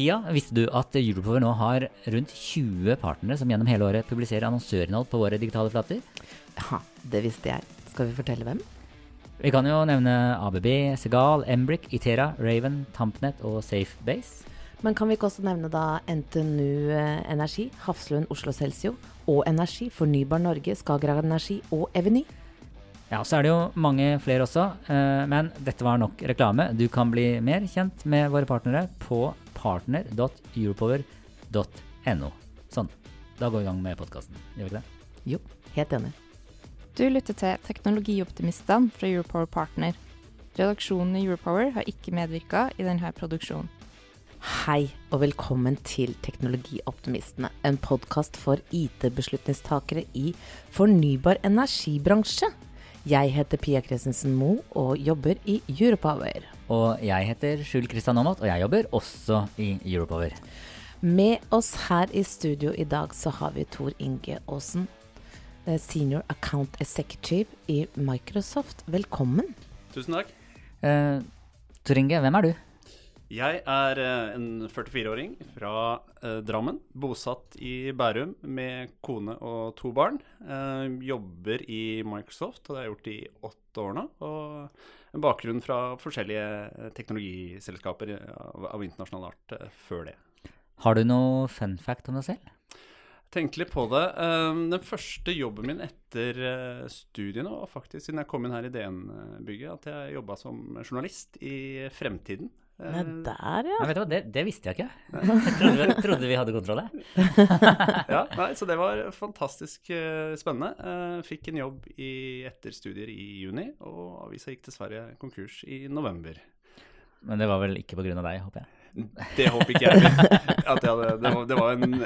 Pia, visste du at Europower nå har rundt 20 partnere som gjennom hele året publiserer annonsørinnhold på våre digitale flater? Ja, det visste jeg. Skal vi fortelle hvem? Vi kan jo nevne ABB, Segal, Embrick, Itera, Raven, Tampnet og Safebase. Men kan vi ikke også nevne da NTNU Energi, Hafslund Oslo Celsio og Energi, Fornybar Norge, Skagerrak Energi og Eveny? Ja, så er det jo mange flere også, eh, men dette var nok reklame. Du kan bli mer kjent med våre partnere på partner.europower.no. Sånn. Da går vi i gang med podkasten. Gjør vi ikke det? Jo, helt enig. Du lytter til Teknologioptimistene fra Europower Partner. Redaksjonen i Europower har ikke medvirka i denne produksjonen. Hei og velkommen til Teknologioptimistene, en podkast for IT-beslutningstakere i fornybar energibransje. Jeg heter Pia Christensen Moe og jobber i Europower. Og jeg heter Skjul Kristian Aamodt, og jeg jobber også i Europower. Med oss her i studio i dag så har vi Tor Inge Aasen, eh, Senior Account Executive i Microsoft. Velkommen. Tusen takk. Eh, Tor Inge, hvem er du? Jeg er eh, en 44-åring fra eh, Drammen. Bosatt i Bærum med kone og to barn. Eh, jobber i Microsoft, og det har jeg gjort i åtte år nå. Og en bakgrunn fra forskjellige eh, teknologiselskaper av, av internasjonal art eh, før det. Har du noe fun fact om deg selv? Tenkte litt på det. Eh, den første jobben min etter eh, studiene var faktisk siden jeg kom inn her i DN-bygget, at jeg jobba som journalist i Fremtiden. Eh, Nei, der, ja. Nei, vet du hva, det, det visste jeg ikke. Jeg trodde, vi- trodde vi hadde kontroll ja, nei, så det var fantastisk eh, spennende. Eh, fikk en jobb i, etter studier i juni, og avisa gikk dessverre konkurs i november. Men det var vel ikke pga. deg, håper jeg. Det håper ikke jeg. At jeg hadde, det, var, det var en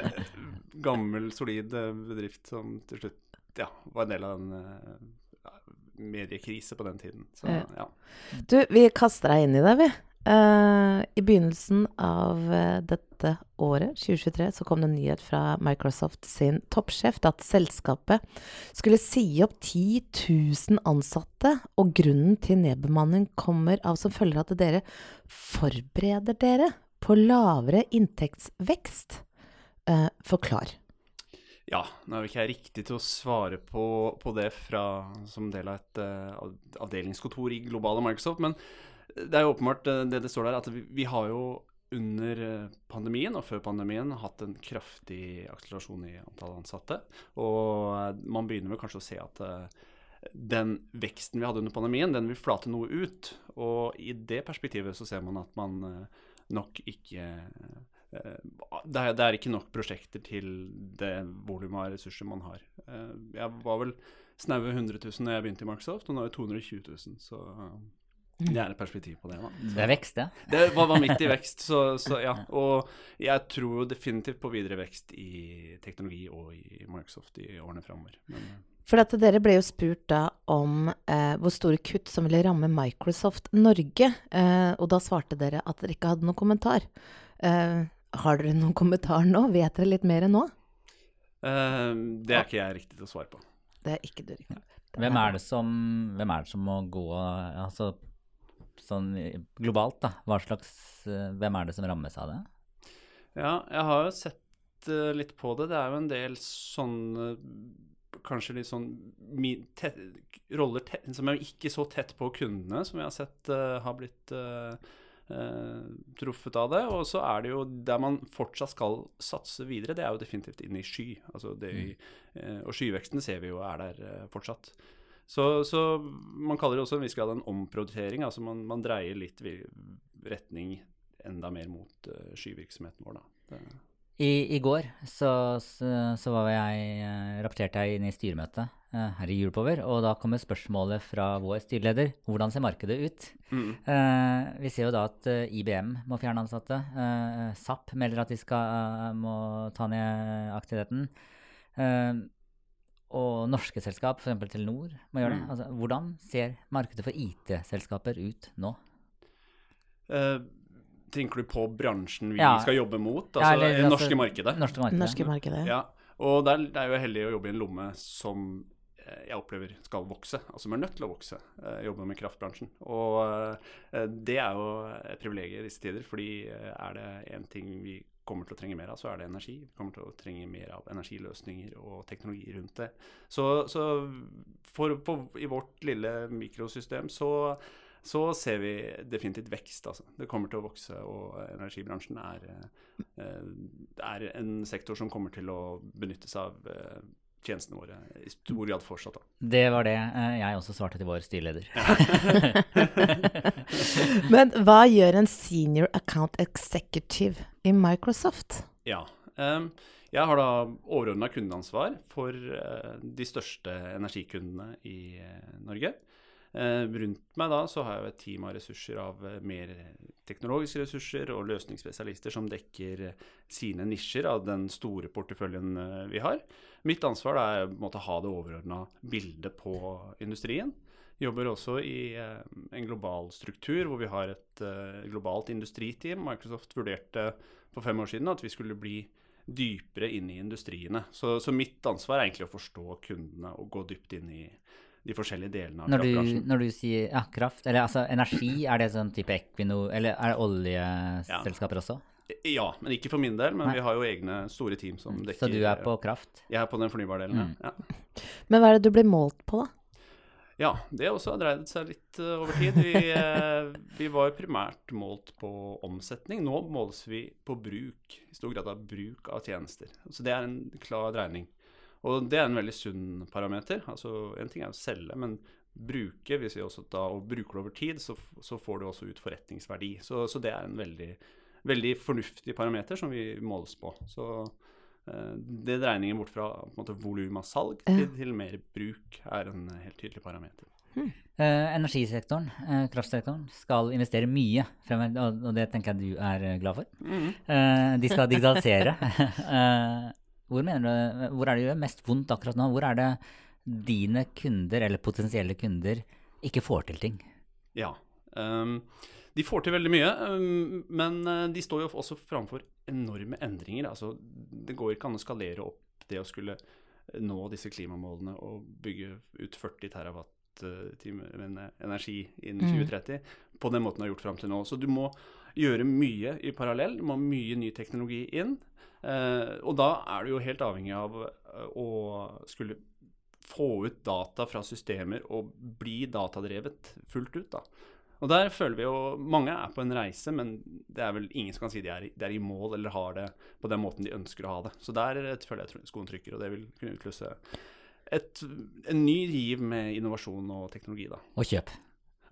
gammel, solid eh, bedrift som til slutt ja, var en del av en eh, mediekrise på den tiden. Så Ja. ja. Du, vi kaster deg inn i det, vi. Eh, I begynnelsen av eh, dette året, 2023, så kom det en nyhet fra Microsoft sin toppsjef at selskapet skulle si opp 10 000 ansatte, og grunnen til nedbemanning kommer av som følger at dere forbereder dere på lavere inntektsvekst. Eh, forklar. Ja, nå er jo ikke jeg riktig til å svare på, på det fra, som del av et uh, avdelingskontor i globale Microsoft, men det er jo åpenbart eh, det det står der, at vi, har jo under eh, pandemien og før pandemien hatt en kraftig akselerasjon i antall ansatte. Og eh, man begynner vel kanskje å se at den veksten vi hadde under pandemien, den vil flate noe ut. Og i det perspektivet så ser man at man nok ikke det er, det er ikke nok prosjekter til det volumet av ressurser man har. Jeg var vel snaue 100 000 da jeg begynte i Microsoft, og nå er det 220 000. Så det er et perspektiv på det. Da. Det er vekst, det. Det var vanvittig vekst, så, så ja. Og jeg tror definitivt på videre vekst i teknologi og i Microsoft i årene framover. Eh, For at dere ble jo spurt da om eh, hvor store kutt som ville ramme Microsoft Norge, eh, og da svarte dere at dere ikke hadde noen kommentar. Eh, har dere noen kommentar nå? Vet dere litt mer enn nå? eh, det er ikke jeg riktig til å svare på. Det er ikke du riktig. Hvem er det som, hvem er det som må gå altså, sånn globalt, da? Hva slags, eh, hvem er det som rammes av det? Ja, jeg har jo sett eh, litt på det. Det er jo en del sånne Kanskje litt sånn tett, roller tett, som er ikke så tett på kundene, som jeg har sett uh, har blitt uh, uh, truffet av det. Og så er det jo der man fortsatt skal satse videre, det er jo definitivt inn i sky. Altså det, eh, og skyveksten ser vi jo er der fortsatt. Så, så man kaller det også en viss grad en omprioritering. Altså man, man dreier litt retning enda mer mot uh, skyvirksomheten vår, da. I, I går så, så, så var jeg, eh, rapporterte jeg inn i styremøtet eh, her i julpover, Og da kommer spørsmålet fra vår styreleder hvordan ser markedet ut? Mm. Eh, vi ser jo da at eh, IBM må fjerne ansatte. Eh, SAP melder at de skal, eh, må ta ned aktiviteten. Eh, og norske selskap, f.eks. Telenor, må gjøre det. Mm. Altså, hvordan ser markedet for IT-selskaper ut nå? Uh, tenker du på bransjen vi Ja. skal jobbe mot? Ja, Altså eller, det altså, norske markedet? Norske markedet. Norske markedet. Ja, og der, det er jo heldig å jobbe i en lomme som eh, jeg opplever skal vokse, altså som er nødt til å vokse. eh, Jobbe med kraftbransjen. Og det er jo et privilegium i disse tider, fordi er det én ting vi kommer til å trenge mer av, så er det energi. Vi kommer til å trenge mer av energiløsninger og teknologi rundt det. Så, så for, på, i vårt lille mikrosystem så så ser vi definitivt vekst. Altså. Det kommer til å vokse, og energibransjen er, eh, er en sektor som kommer til å benytte seg av eh, tjenestene våre i stor grad fortsatt. Da. Det var det eh, jeg også svarte til vår styreleder. Men hva gjør en senior account executive i Microsoft? Ja. um, jeg har da overordna kundeansvar for eh, de største energikundene i Norge. Eh, rundt meg da så har jeg et team av ressurser av eh, mer teknologiske ressurser og løsningsspesialister som dekker eh, sine nisjer av den store porteføljen vi har. Mitt ansvar er å ha det overordna bildet på industrien. Jobber også i en global struktur hvor vi har et globalt industriteam. Microsoft vurderte for fem år siden at vi skulle bli dypere inn i industriene. Så, så mitt ansvar er egentlig å forstå kundene og gå dypt inn i de forskjellige delene av Når du, kraftbransjen. når du sier ja, kraft, eller altså energi, er det sånn type Equinor, eller er det oljeselskaper også? Ja, men ikke for min del. Men Nei. vi har jo egne store team som dekker Så du er på kraft? Jeg er på den fornybardelen, Mm. ja. Men hva er det du blir målt på, da? Ja, det også har dreid seg litt eh, over tid. Vi, eh, vi var primært målt på omsetning. Nå måles vi på bruk, i stor grad av bruk av tjenester. Så det er en klar dreining. Og det er en veldig sunn parameter. Altså, En ting er å selge, men bruke, hvis vi også da, og bruker det over tid, så, så får du også ut forretningsverdi. Så, så det er en veldig, veldig fornuftig parameter som vi måles på. Så eh, det dreiningen bort fra volum av salg til, til mer bruk er en helt tydelig parameter. Eh, energisektoren, eh, kraftsektoren, skal investere mye fremover, og, og det tenker jeg du er eh, glad for. Eh, de skal digitalisere. Eh, hvor, mener du, hvor er det gjør mest vondt akkurat nå? Hvor er det dine kunder, eller potensielle kunder, ikke får til ting? Ja. um, de får til veldig mye, um, men eh, de står jo også framfor enorme endringer. Altså, det går ikke an å skalere opp det å skulle nå disse klimamålene og bygge ut 40 terawatt timer energi innen Mm. 2030 på den måten du har gjort fram til nå. Så du må gjøre mye i parallell. Du må ha mye ny teknologi inn. Eh, og da er du jo helt avhengig av eh, å skulle få ut data fra systemer og bli datadrevet fullt ut. da. Og der føler vi jo Mange er på en reise, men det er vel ingen som kan si de er, de er i mål eller har det på den måten de ønsker å ha det. Så der eh, føler jeg skoen trykker, og det vil kunne utløse et, en ny giv med innovasjon og teknologi. da. Og kjøp.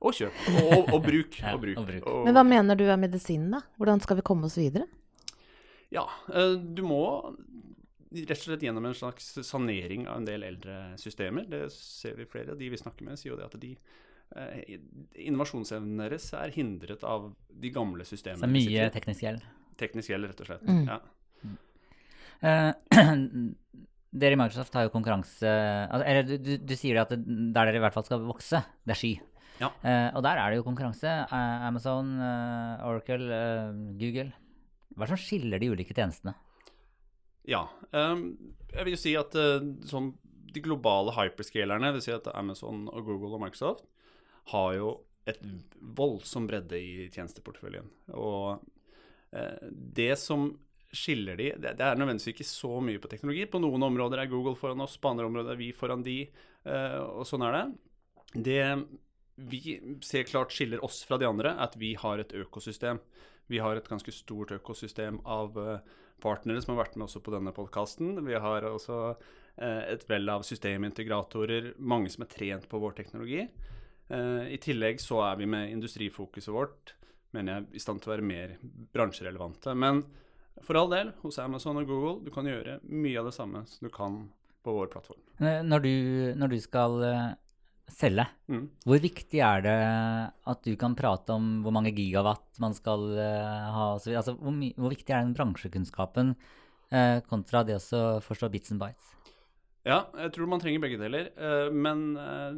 Og kjøp. Og, og bruk. Ja, og bruk. og bruk. Og- Men hva mener du er medisinen, da? Hvordan skal vi komme oss videre? Ja, eh, du må rett og slett gjennom en slags sanering av en del eldre systemer. Det ser vi flere av de vi snakker med, sier jo det at de eh, innovasjonsevnen deres er hindret av de gamle Så systemene. det er mye teknisk gjeld. teknisk gjeld, rett og slett. Mm. Ja. Uh, dere i Microsoft har jo konkurranse altså, Eller du, du, du sier at det, der dere i hvert fall skal vokse, det er sky. Ja. Uh, og der er det jo konkurranse. Uh, Amazon, uh, Oracle, Google. Hva er det som skiller de ulike tjenestene? Ja. um, jeg vil jo si at sånn, de globale hyperscalerne, vil si at Amazon og Google og Microsoft, har jo et voldsom bredde i tjenesteporteføljen. Og det som skiller de, det, er nødvendigvis ikke så mye på teknologi. På noen områder er Google foran oss, på andre områder er vi foran de, og sånn er det. Det vi ser klart skiller oss fra de andre, at vi har et økosystem. Vi har et ganske stort økosystem av eh, partnere som har vært med også på denne podkasten. Vi har også eh, et vell av systemintegratorer, mange som er trent på vår teknologi. Eh, I tillegg så er vi med industrifokuset vårt mener jeg, i stand til å være mer bransjerelevante. Men for all del, hos Amazon og Google, du kan gjøre mye av det samme som du kan på vår plattform. Når du, når du skal selge, Mm. hvor viktig er det at du kan prate om hvor mange gigawatt man skal uh, ha? så? Altså, hvor, hvor viktig er den bransjekunnskapen uh, kontra det å forstå bits and bites? Ja, jeg tror man trenger begge deler. Uh, Men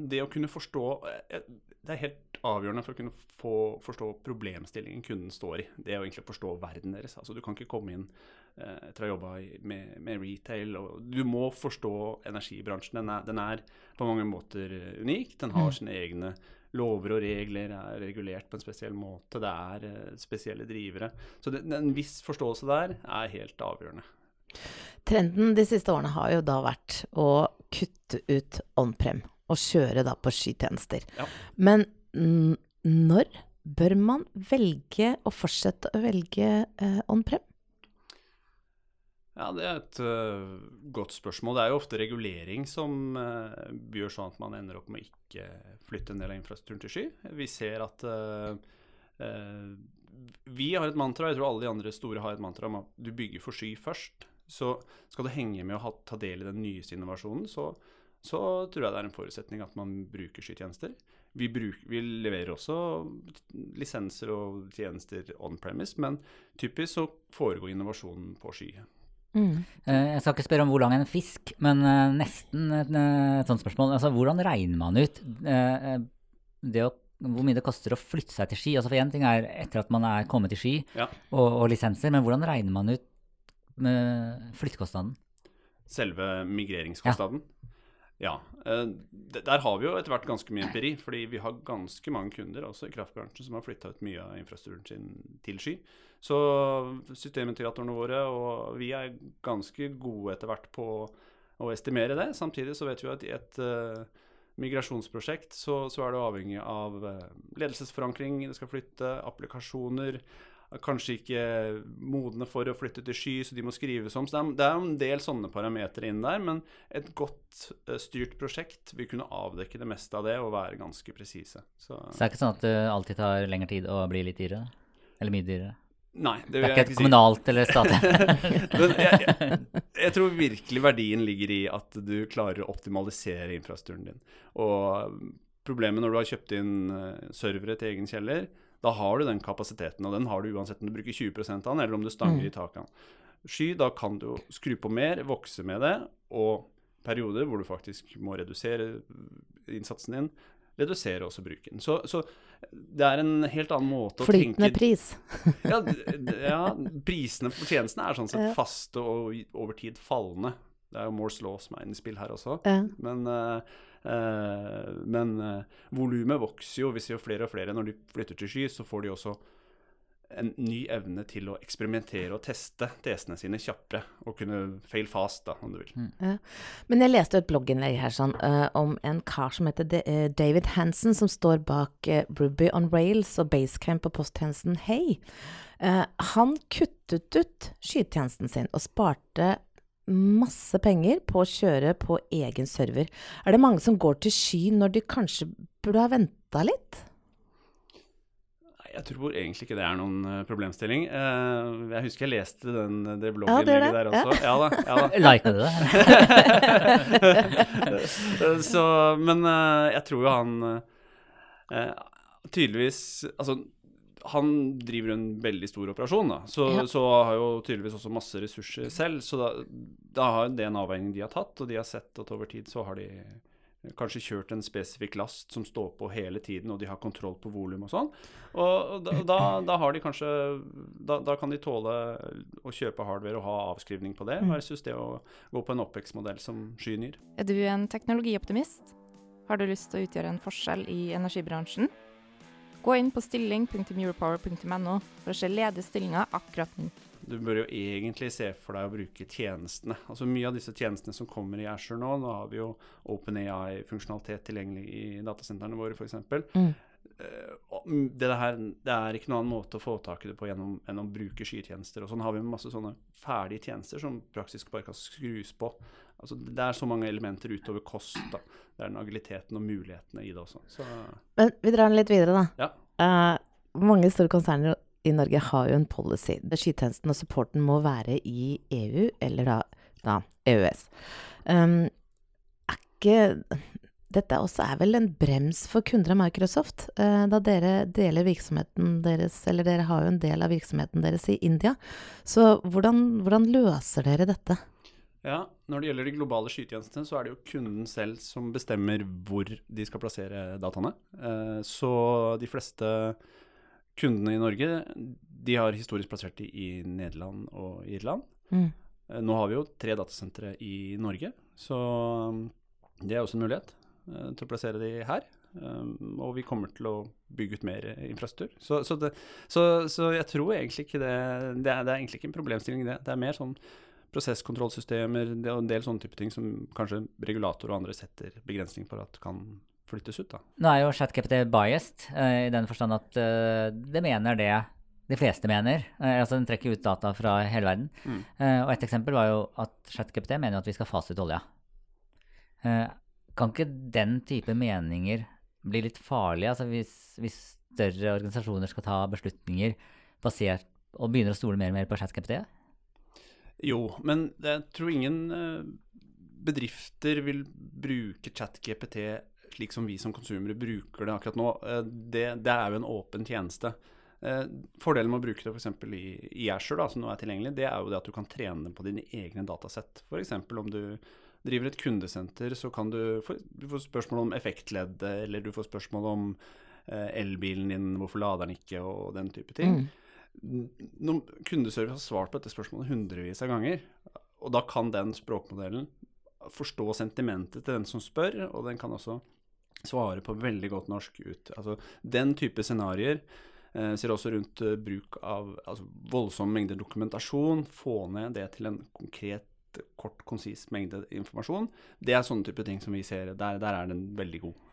det å kunne forstå Det er helt avgjørende for å kunne få, forstå problemstillingen kunden står i. Det er jo egentlig å forstå verden deres. Altså, du kan ikke komme inn etter å ha jobba med, med retail. Og du må forstå energibransjen. Den er, den er på mange måter eh, unik. Den har sine egne lover og regler, er regulert på en spesiell måte. Det er eh, spesielle drivere. Så det, en viss forståelse der er helt avgjørende. Trenden de siste årene har jo da vært å kutte ut on-prem og kjøre da på skytjenester. Ja. Men mm, når bør man velge å fortsette å velge eh, on-prem? Ja, det er et uh, godt spørsmål. Det er jo ofte regulering som uh, gjør sånn at man ender opp med å ikke flytte en del av infrastrukturen til sky. Vi ser at uh, Vi har et mantra, jeg tror alle de andre store har et mantra om at du bygger for sky først. Så skal du henge med og ta del i den nyeste innovasjonen, så, så tror jeg det er en forutsetning at man bruker skytjenester. Vi, bruk, vi leverer også lisenser og tjenester on premise, men typisk så foregår innovasjonen på sky. Mm. Eh, Jeg skal ikke spørre om hvor lang en fisk, men eh, nesten et, eh, et sånt spørsmål. Altså, hvordan regner man ut det å, hvor mye det koster å flytte seg til Ski? Altså, for én ting er etter at man er kommet til Ski Ja. og, og lisenser, men hvordan regner man ut med flyttekostnaden? Selve migreringskostnaden? Ja. Eh, d- der har vi jo etter hvert ganske mye empiri, fordi vi har ganske mange kunder også i kraftbransjen som har flytta ut mye av infrastrukturen sin til sky. Så systemintegratorene våre og vi er ganske gode etter hvert på å estimere det. Samtidig så vet vi at i et eh, migrasjonsprosjekt så, så er det avhengig av eh, ledelsesforankring, det skal flytte, applikasjoner, er kanskje ikke modne for å flytte til sky, så de må skrives om. Så det er, en del sånne parametere inn der, men et godt eh, styrt prosjekt vil kunne avdekke det meste av det og være ganske presise. Så Så det er ikke sånn at det alltid tar lengre tid å bli litt dyrere? Eller mye dyrere? nei, det Det er ikke et ikke si. kommunalt eller statlig? Jeg, jeg, jeg tror virkelig verdien ligger i at du klarer å optimalisere infrastrukturen din. Og problemet når du har kjøpt inn eh, servere til egen kjeller, da har du den kapasiteten, og den har du uansett om du bruker 20 av den, eller om du stanger i taket. Sky, da kan du skru på mer, vokse med det, og perioder hvor du faktisk må redusere innsatsen din, redusere også bruken. Så, så det er en helt annen måte å tenke Flytende pris. ja, ja, prisene på tjenestene er sånn sett Ja. faste og over tid fallende. Det er jo Moores law som er inne i spill her også. Ja. Men, eh, men eh, volumet vokser jo. Vi ser jo flere og flere når de flytter til sky, så får de også en ny evne til å eksperimentere og teste tesene sine kjappere. Og kunne fail fast, da, om du vil. Men jeg leste et blogginnlegg her sånn, uh, om en kar som heter De uh, David Hansen, som står bak uh, Ruby on Rails og Basecamp og posttjenesten Hey. Eh, han kuttet ut skytjenesten sin og sparte masse penger på å kjøre på egen server. Er det mange som går til sky når de kanskje burde ha venta litt? Jeg tror egentlig ikke det er noen eh, problemstilling. Eh, jeg husker jeg leste den, det Ja, det blogginnlegget der også. Ja da. ja da. Liker du det? så, men eh, jeg tror jo han eh, tydeligvis Altså, han driver en veldig stor operasjon, da. Så, Ja. så har jo tydeligvis også masse ressurser selv. Så da, da har det en avveining de har tatt, og de har sett at over tid så har de kanskje kjørt en spesifikk last som står på hele tiden, og de har kontroll på volum og sånn. Og da, da, da har de kanskje da, da kan de tåle å kjøpe hardware og ha avskrivning på det, versus det å gå på en oppvekstmodell som Skyen gir. Er du en teknologioptimist? Har du lyst til å utgjøre en forskjell i energibransjen? Gå inn på stilling.europower.no for å se ledige stillinger akkurat nå. Du bør jo egentlig se for deg å bruke tjenestene. Altså Mye av disse tjenestene som kommer i Azure nå, nå har vi jo OpenAI-funksjonalitet tilgjengelig i datasentrene våre f.eks. Mm. Eh, mm, det, her, det er ikke noen annen måte å få tak i det på gjennom, enn å bruke skytjenester. Og sånn har vi masse sånne ferdige tjenester som praktisk bare kan skrus på. Altså Det er så mange elementer utover kost. da. Det er den agiliteten og mulighetene i det også. Så Men vi drar den litt videre, da. Ja. Uh, mange store konserner i Norge har jo en policy. Skytjenesten og supporten må være i EU, eller da, da EØS. Um, er ikke Dette også er vel en brems for kunder av Microsoft, uh, da dere deler virksomheten deres, eller dere har jo en del av virksomheten deres i India. Så hvordan, hvordan løser dere dette? Ja, Når det gjelder de globale skytjenestene, så er det jo kunden selv som bestemmer hvor de skal plassere dataene. Uh, så de fleste kundene i Norge de har historisk plassert de i Nederland og Irland. Mm. Eh, Nå har vi jo tre datasentre i Norge, så um, det er også en mulighet eh, til å plassere de her. Um, og vi kommer til å bygge ut mer infrastruktur. Så, så, det, så, så jeg tror egentlig ikke det det er, det er egentlig ikke en problemstilling, det. Det er mer sånn prosesskontrollsystemer er en del sånne type ting som kanskje regulator og andre setter begrensning for at kan flyttes ut. da. Nå er jo ChatGPT biased, eh, i den forstand at eh, det mener det de fleste mener. Eh, altså Den trekker ut data fra hele verden. Mm. Og et eksempel var jo at ChatGPT mener at vi skal fase ut olja. Kan ikke den type meninger bli litt farlige? Altså hvis, hvis større organisasjoner skal ta beslutninger basert og begynner å stole mer og mer på ChatGPT? Jo, men jeg tror ingen eh, bedrifter vil bruke ChatGPT slik som vi som konsumere bruker det akkurat nå. Eh, Det, det er jo en åpen tjeneste. Eh, Fordelen med å bruke det f.eks. I, i Azure, da, som nå er tilgjengelig, det er jo det at du kan trene på dine egne datasett. F.eks. om du driver et kundesenter, så kan du få, du får spørsmål om effektleddet, eller du får spørsmål om elbilen din, hvorfor lader den ikke, og den type ting. Når kundeservice har svart på dette spørsmålet hundrevis av ganger, og da kan den språkmodellen forstå sentimentet til den som spør, og den kan også svare på veldig godt norsk ut. Altså, den type scenarioer eh, ser også rundt eh, bruk av altså, voldsom mengde dokumentasjon, få ned det til en konkret, kort, konsis mengde informasjon. Det er sånne type ting som vi ser. Der, der er den veldig god.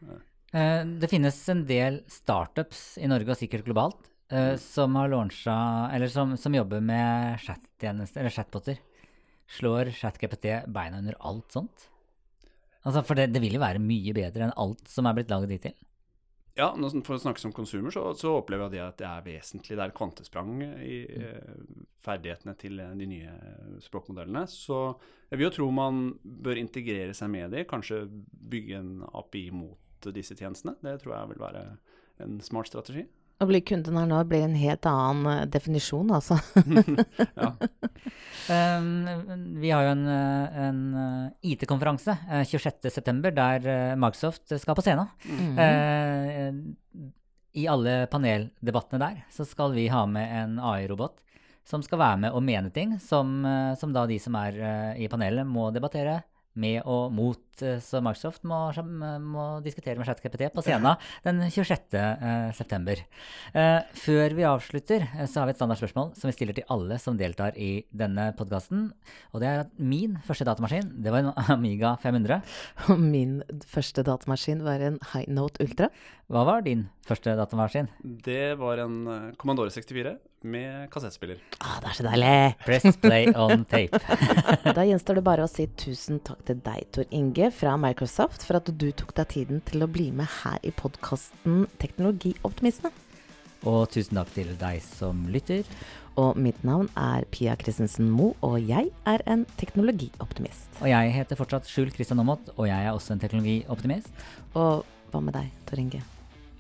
Eh, det finnes en del startups i Norge og sikkert globalt eh, som har launcha Eller som, som jobber med chattjenester, eller chatboter. Slår ChatGPT beina under alt sånt? Altså, For det, det vil jo være mye bedre enn alt som er blitt laget hittil. Ja, For å snakke som konsumer, så, så opplever jeg at det er vesentlig. Det er et kvantesprang i eh, ferdighetene til eh, de nye språkmodellene. Så jeg vil jo tro man bør integrere seg med det. Kanskje bygge en API mot disse tjenestene. Det tror jeg vil være en smart strategi. Å bli kunden her nå blir en helt annen eh, definisjon, altså. Ja. Um, vi har jo en, eh, en eh, IT-konferanse eh, 26.9. der Microsoft skal på scenen. Mm. Eh, I alle paneldebattene der så skal vi ha med en AI-robot som skal være med og mene ting som, som da de som er i panelet, må debattere med og mot. eh, Så Microsoft må, må diskutere med ChatGPT på scenen den 26. eh, september. Eh, før vi avslutter, så har vi et standardspørsmål som vi stiller til alle som deltar i denne podkasten. Og det er at min første datamaskin, det var en Amiga 500. Og min første datamaskin var en High Note Ultra. Hva var din første datamaskin? Det var en Commandore Commodore 64 med kassettspiller. Ah, det er så deilig! Press play on tape. Da gjenstår det bare å si tusen takk til deg, Tor Inge fra Microsoft, for at du tok deg tiden til å bli med her i podkasten Teknologioptimistene. Og tusen takk til deg som lytter. Og mitt navn er Pia Christensen Moe, og jeg er en teknologioptimist. Og jeg heter fortsatt Skjul Kristian Aamodt, og jeg er også en teknologioptimist. Og hva med deg, Tor Inge?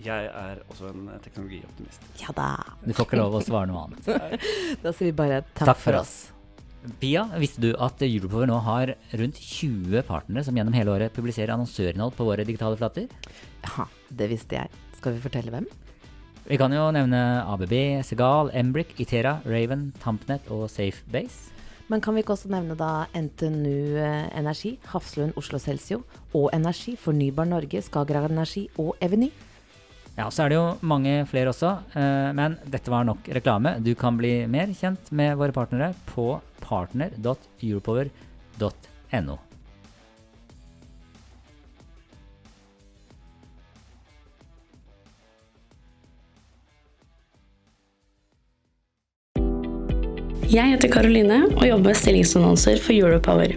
Jeg er også en teknologioptimist. Ja da. Du får ikke lov å svare noe annet. Da sier vi bare takk, Takk for oss. Pia, visste du at Europower nå har rundt 20 partnere som gjennom hele året publiserer annonsørinnhold på våre digitale flater? Ja, det visste jeg. Skal vi fortelle hvem? Vi kan jo nevne ABB, Segal, Embrik, Itera, Raven, Tampnet og Safebase. Men kan vi ikke også nevne da NTNU eh, Energi, Hafslund Oslo Celsio og Energi, Fornybar Norge, Skagerrak Energi og Eveny? Ja, så er det jo mange flere også, eh, men dette var nok reklame. Du kan bli mer kjent med våre partnere på partner.europower.no. Jeg heter Karoline og jobber med stillingsannonser for Europower.